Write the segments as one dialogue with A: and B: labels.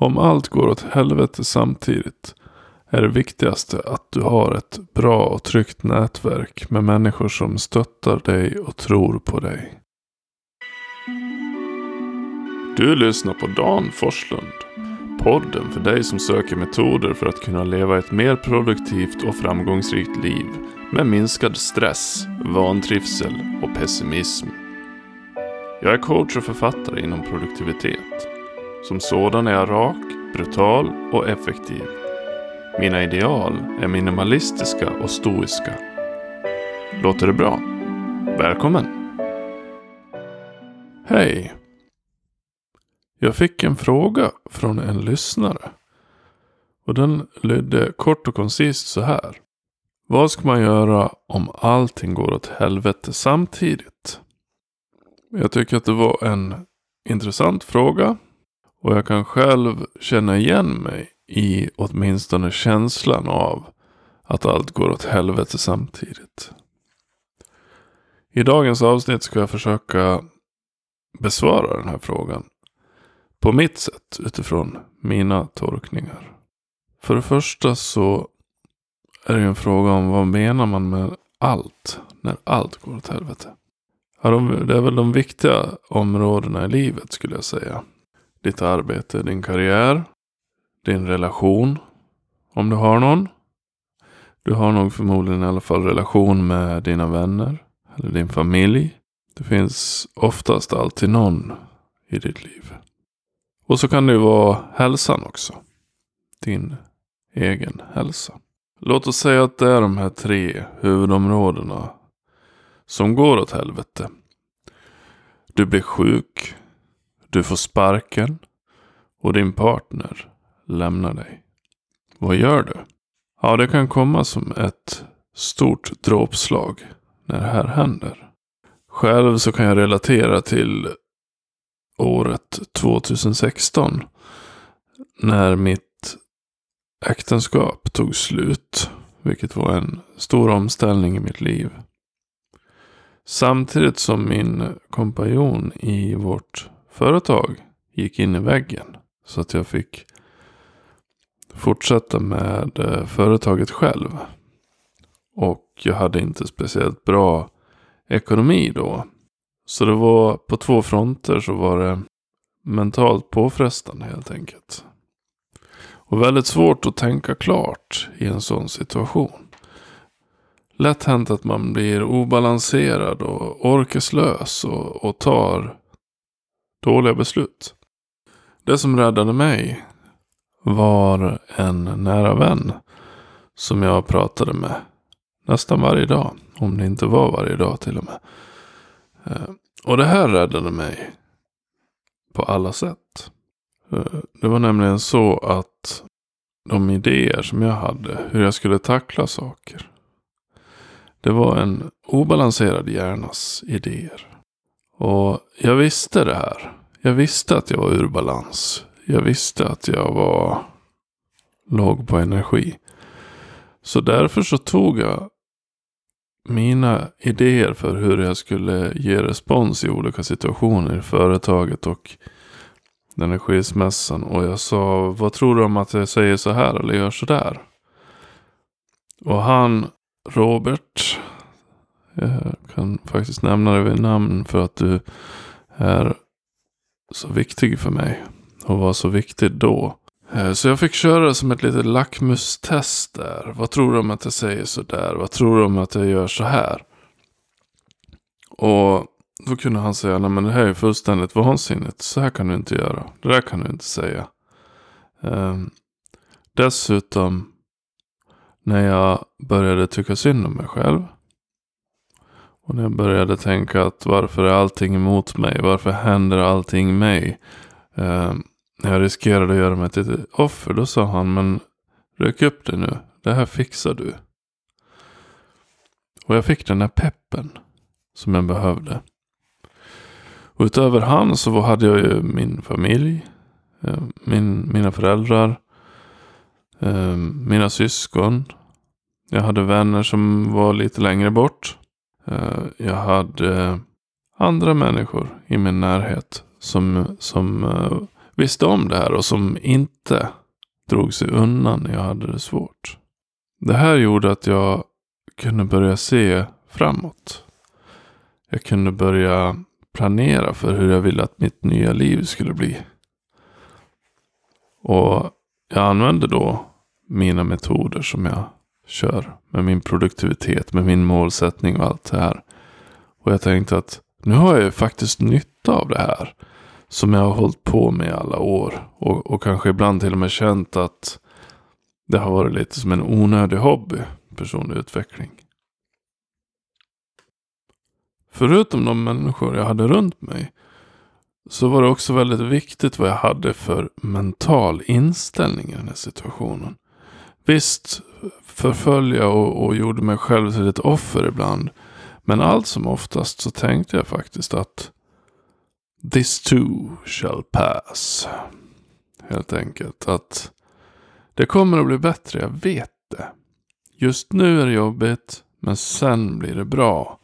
A: Om allt går åt helvete samtidigt är det viktigaste att du har ett bra och tryggt nätverk med människor som stöttar dig och tror på dig. Du lyssnar på Dan Forslund. Podden för dig som söker metoder för att kunna leva ett mer produktivt och framgångsrikt liv med minskad stress, vantrivsel och pessimism. Jag är coach och författare inom produktivitet. Som sådan är jag rak, brutal och effektiv. Mina ideal är minimalistiska och stoiska. Låter det bra? Välkommen! Hej! Jag fick en fråga från en lyssnare. Och den lydde kort och koncist så här. Vad ska man göra om allting går åt helvete samtidigt? Jag tycker att det var en intressant fråga. Och jag kan själv känna igen mig i åtminstone känslan av att allt går åt helvete samtidigt. I dagens avsnitt ska jag försöka besvara den här frågan på mitt sätt utifrån mina tolkningar. För det första så är det en fråga om vad menar man med allt när allt går åt helvete. Ja, det är väl de viktiga områdena i livet skulle jag säga. Ditt arbete, din karriär, din relation. Om du har någon. Du har nog förmodligen i alla fall relation med dina vänner. Eller din familj. Det finns oftast alltid någon i ditt liv. Och så kan det ju vara hälsan också. Din egen hälsa. Låt oss säga att det är de här tre huvudområdena som går åt helvete. Du blir sjuk. Du får sparken. Och din partner lämnar dig. Vad gör du? Ja, det kan komma som ett stort dråpslag när det här händer. Själv så kan jag relatera till året 2016. När mitt äktenskap tog slut. Vilket var en stor omställning i mitt liv. Samtidigt som min kompanjon i vårt företag gick in i väggen. Så att jag fick fortsätta med eh, företaget själv. Och jag hade inte speciellt bra ekonomi då. Så det var på två fronter så var det mentalt påfrestande helt enkelt. Och väldigt svårt att tänka klart i en sån situation. Lätt hänt att man blir obalanserad och orkeslös och, och tar dåliga beslut. Det som räddade mig var en nära vän som jag pratade med nästan varje dag. Om det inte var varje dag till och med. Eh, och det här räddade mig på alla sätt. Eh, det var nämligen så att de idéer som jag hade, hur jag skulle tackla saker. Det var en obalanserad hjärnas idéer. Och jag visste det här. Jag visste att jag var ur balans. Jag visste att jag var låg på energi. Så därför så tog jag mina idéer för hur jag skulle ge respons i olika situationer i företaget och den här skilsmässan. Och jag sa, vad tror du om att jag säger så här eller gör så där? Och han, Robert, jag kan faktiskt nämna dig vid namn för att du är så viktig för mig. Och var så viktig då. Eh, så jag fick köra det som ett litet lackmustest där. Vad tror du om att jag säger så där? Vad tror du om att jag gör så här? Och då kunde han säga, nej men det här är fullständigt vansinnigt. Så här kan du inte göra. Det där kan du inte säga. Um, dessutom, när jag började tycka synd om mig själv. Och när jag började tänka att varför är allting emot mig? Varför händer allting mig? Eh, när jag riskerade att göra mig till ett offer. Då sa han, men rök upp det nu. Det här fixar du. Och jag fick den där peppen som jag behövde. Och utöver han så hade jag ju min familj. Ehm, min, mina föräldrar. Ehm, mina syskon. Jag hade vänner som var lite längre bort. Eh, jag hade eh, andra människor i min närhet. Som, som eh, visste om det här och som inte drog sig undan när jag hade det svårt. Det här gjorde att jag kunde börja se framåt. Jag kunde börja planera för hur jag ville att mitt nya liv skulle bli. Och jag använde då mina metoder som jag kör med min produktivitet, med min målsättning och allt det här. Och jag tänkte att nu har jag ju faktiskt nytta av det här. Som jag har hållit på med i alla år. Och, och kanske ibland till och med känt att det har varit lite som en onödig hobby. Personlig utveckling. Förutom de människor jag hade runt mig. Så var det också väldigt viktigt vad jag hade för mental inställning i den här situationen. Visst Förfölja och, och gjorde mig själv till ett offer ibland. Men allt som oftast så tänkte jag faktiskt att This too shall pass. Helt enkelt att det kommer att bli bättre, jag vet det. Just nu är det jobbigt, men sen blir det bra.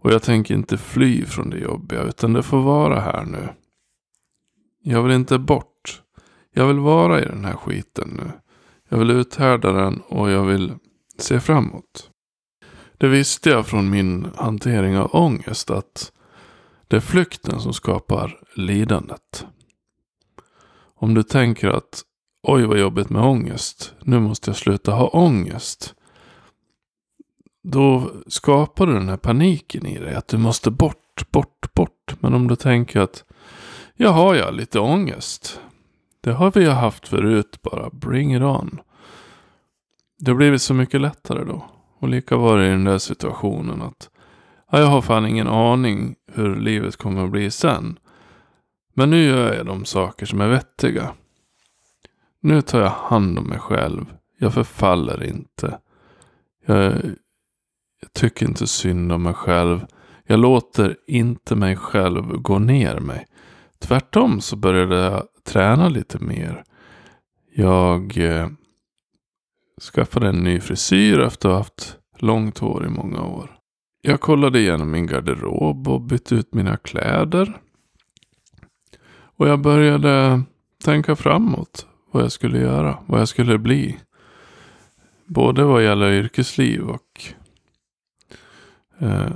A: Och jag tänker inte fly från det jobbiga, utan det får vara här nu. Jag vill inte bort. Jag vill vara i den här skiten nu. Jag vill uthärda den och jag vill se framåt. Det visste jag från min hantering av ångest att det är flykten som skapar lidandet. Om du tänker att oj vad jobbigt med ångest, nu måste jag sluta ha ångest. Då skapar du den här paniken i dig, att du måste bort, bort, bort. Men om du tänker att jag har lite ångest. Det har vi ju haft förut bara, bring it on. Det har blivit så mycket lättare då. Och lika var det i den där situationen att ja, jag har fan ingen aning hur livet kommer att bli sen. Men nu gör jag de saker som är vettiga. Nu tar jag hand om mig själv. Jag förfaller inte. Jag, jag tycker inte synd om mig själv. Jag låter inte mig själv gå ner mig. Tvärtom så började jag träna lite mer. Jag eh, skaffade en ny frisyr efter att ha haft långt hår i många år. Jag kollade igenom min garderob och bytte ut mina kläder. Och jag började tänka framåt. Vad jag skulle göra. Vad jag skulle bli. Både vad gäller yrkesliv och eh,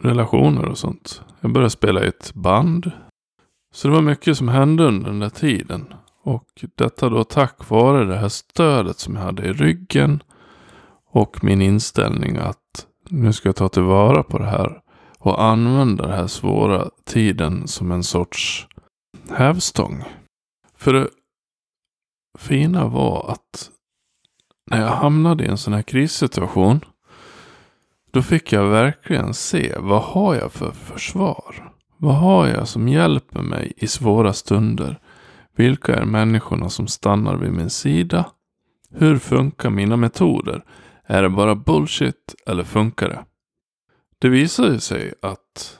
A: relationer och sånt. Jag började spela i ett band. Så det var mycket som hände under den där tiden. Och detta då tack vare det här stödet som jag hade i ryggen. Och min inställning att nu ska jag ta tillvara på det här. Och använda den här svåra tiden som en sorts hävstång. För det fina var att när jag hamnade i en sån här krissituation. Då fick jag verkligen se vad har jag för försvar. Vad har jag som hjälper mig i svåra stunder? Vilka är människorna som stannar vid min sida? Hur funkar mina metoder? Är det bara bullshit eller funkar det? Det visade sig att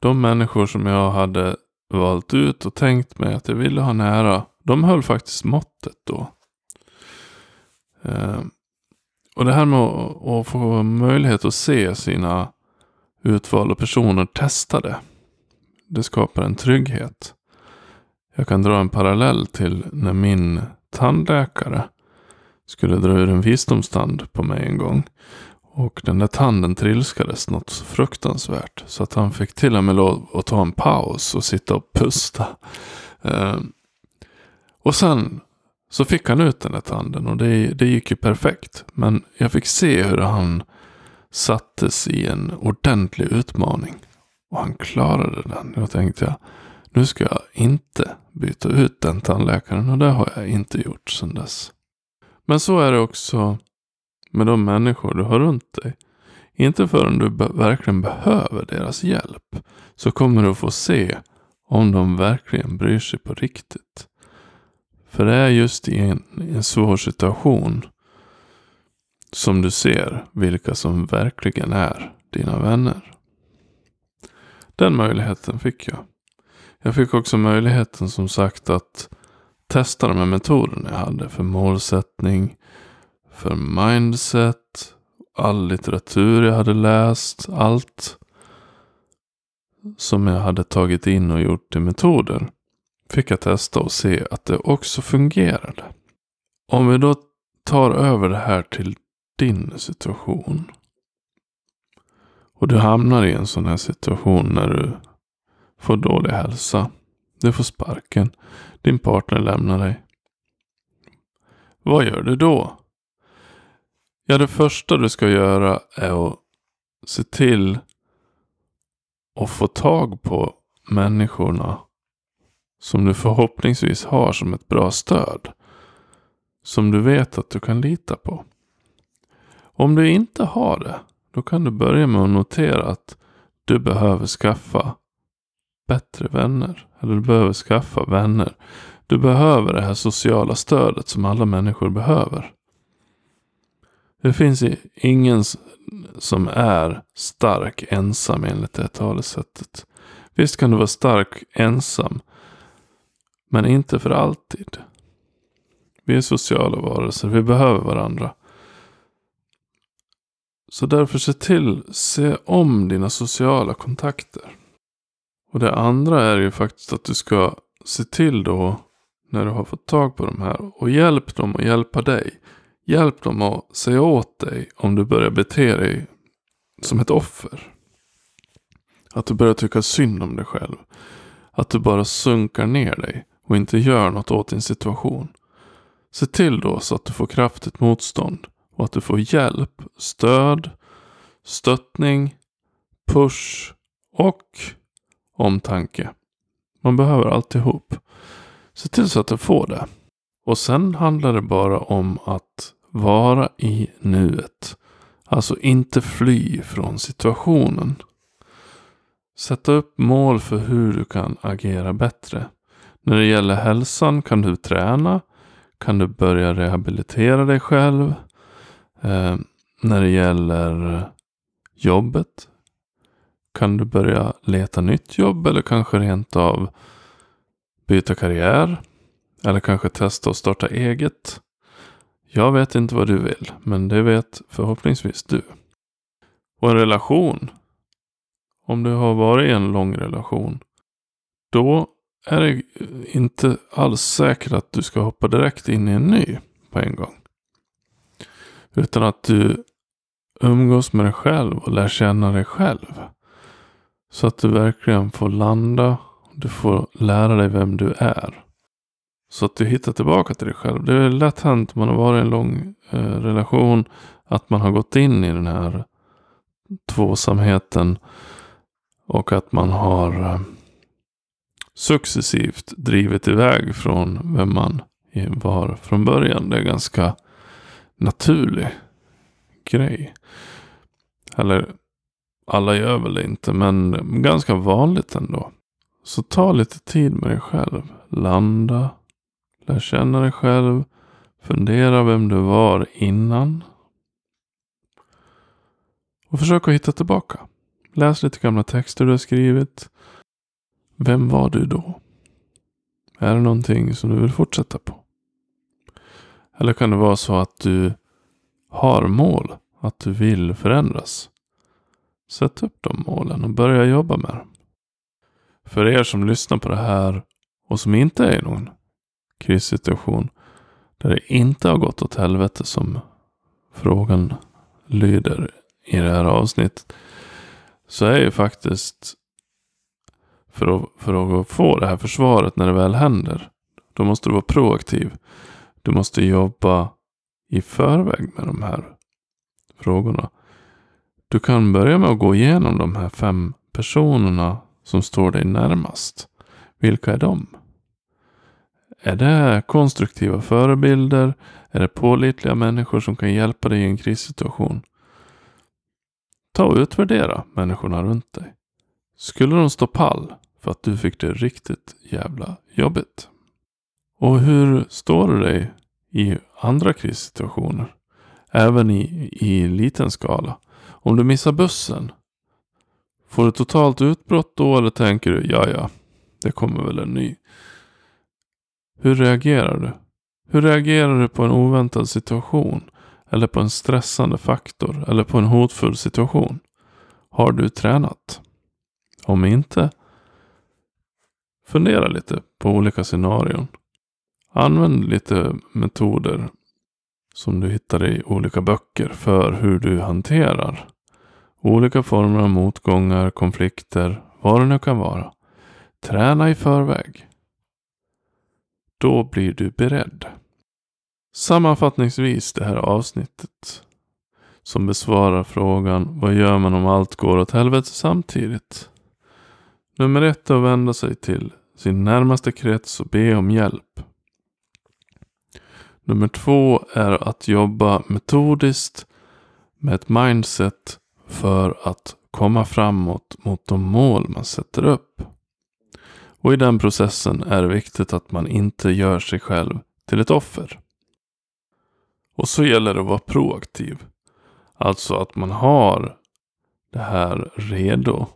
A: de människor som jag hade valt ut och tänkt mig att jag ville ha nära, de höll faktiskt måttet då. Ehm, och det här med att få möjlighet att se sina utvalda personer testade. Det skapar en trygghet. Jag kan dra en parallell till när min tandläkare skulle dra ur en visdomstand på mig en gång. Och den där tanden trilskades något fruktansvärt. Så att han fick till och med lov att ta en paus och sitta och pusta. Eh, och sen så fick han ut den där tanden och det, det gick ju perfekt. Men jag fick se hur han sattes i en ordentlig utmaning. Och han klarade den. Då tänkte jag, nu ska jag inte byta ut den tandläkaren. Och det har jag inte gjort sedan dess. Men så är det också med de människor du har runt dig. Inte förrän du be verkligen behöver deras hjälp så kommer du få se om de verkligen bryr sig på riktigt. För det är just i en, i en svår situation som du ser vilka som verkligen är dina vänner. Den möjligheten fick jag. Jag fick också möjligheten som sagt att testa de här metoderna jag hade för målsättning, för mindset, all litteratur jag hade läst, allt som jag hade tagit in och gjort till metoder. fick jag testa och se att det också fungerade. Om vi då tar över det här till din situation. Och du hamnar i en sån här situation när du får dålig hälsa. Du får sparken. Din partner lämnar dig. Vad gör du då? Ja, det första du ska göra är att se till att få tag på människorna som du förhoppningsvis har som ett bra stöd. Som du vet att du kan lita på. Om du inte har det, då kan du börja med att notera att du behöver skaffa bättre vänner. Eller du behöver skaffa vänner. Du behöver det här sociala stödet som alla människor behöver. Det finns ingen som är stark ensam enligt det talesättet. Visst kan du vara stark ensam. Men inte för alltid. Vi är sociala varelser. Vi behöver varandra. Så därför se till, se om dina sociala kontakter. Och det andra är ju faktiskt att du ska se till då när du har fått tag på de här och hjälp dem att hjälpa dig. Hjälp dem att säga åt dig om du börjar bete dig som ett offer. Att du börjar tycka synd om dig själv. Att du bara sunkar ner dig och inte gör något åt din situation. Se till då så att du får kraftigt motstånd och att du får hjälp, stöd, stöttning, push och omtanke. Man behöver alltihop. Se till så att du får det. Och sen handlar det bara om att vara i nuet. Alltså inte fly från situationen. Sätta upp mål för hur du kan agera bättre. När det gäller hälsan kan du träna. Kan du börja rehabilitera dig själv. Eh, när det gäller jobbet. Kan du börja leta nytt jobb eller kanske rent av byta karriär. Eller kanske testa att starta eget. Jag vet inte vad du vill, men det vet förhoppningsvis du. Och en relation. Om du har varit i en lång relation. Då är det inte alls säkert att du ska hoppa direkt in i en ny på en gång. Utan att du umgås med dig själv och lär känna dig själv. Så att du verkligen får landa. Du får lära dig vem du är. Så att du hittar tillbaka till dig själv. Det är lätt hänt om man har varit i en lång eh, relation. Att man har gått in i den här tvåsamheten. Och att man har eh, successivt drivit iväg från vem man var från början. Det är ganska naturlig grej. Eller alla gör väl det inte, men ganska vanligt ändå. Så ta lite tid med dig själv. Landa. Lär känna dig själv. Fundera vem du var innan. Och försök att hitta tillbaka. Läs lite gamla texter du har skrivit. Vem var du då? Är det någonting som du vill fortsätta på? Eller kan det vara så att du har mål? Att du vill förändras? Sätt upp de målen och börja jobba med dem. För er som lyssnar på det här och som inte är i någon krissituation där det inte har gått åt helvete som frågan lyder i det här avsnittet. Så är ju faktiskt för att, för att få det här försvaret när det väl händer. Då måste du vara proaktiv. Du måste jobba i förväg med de här frågorna. Du kan börja med att gå igenom de här fem personerna som står dig närmast. Vilka är de? Är det konstruktiva förebilder? Är det pålitliga människor som kan hjälpa dig i en krissituation? Ta och utvärdera människorna runt dig. Skulle de stå pall för att du fick det riktigt jävla jobbigt? Och hur står du dig i andra krissituationer? Även i, i liten skala. Om du missar bussen. Får du totalt utbrott då eller tänker du ja ja, det kommer väl en ny. Hur reagerar du? Hur reagerar du på en oväntad situation? Eller på en stressande faktor? Eller på en hotfull situation? Har du tränat? Om inte, Fundera lite på olika scenarion. Använd lite metoder som du hittar i olika böcker för hur du hanterar olika former av motgångar, konflikter, vad det nu kan vara. Träna i förväg. Då blir du beredd. Sammanfattningsvis det här avsnittet som besvarar frågan vad gör man om allt går åt helvete samtidigt? Nummer ett är att vända sig till sin närmaste krets och be om hjälp. Nummer två är att jobba metodiskt med ett mindset för att komma framåt mot de mål man sätter upp. Och i den processen är det viktigt att man inte gör sig själv till ett offer. Och så gäller det att vara proaktiv. Alltså att man har det här redo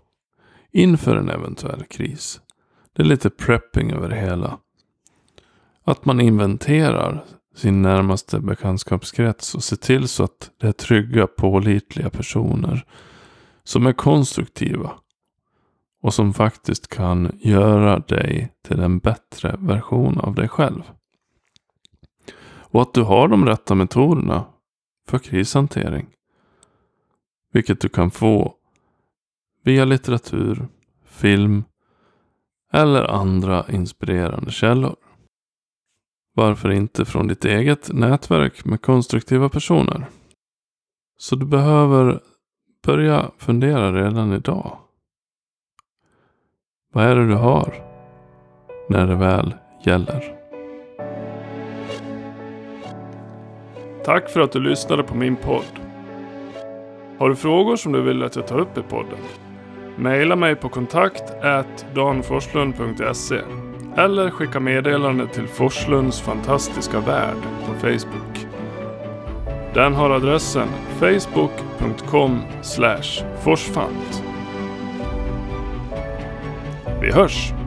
A: inför en eventuell kris. Det är lite prepping över det hela. Att man inventerar sin närmaste bekantskapskrets och se till så att det är trygga, pålitliga personer som är konstruktiva och som faktiskt kan göra dig till en bättre version av dig själv. Och att du har de rätta metoderna för krishantering. Vilket du kan få via litteratur, film eller andra inspirerande källor. Varför inte från ditt eget nätverk med konstruktiva personer? Så du behöver börja fundera redan idag. Vad är det du har när det väl gäller? Tack för att du lyssnade på min podd. Har du frågor som du vill att jag tar upp i podden? Maila mig på kontakt danforslund.se eller skicka meddelande till Forslunds fantastiska värld på Facebook. Den har adressen facebook.com forsfant. Vi hörs!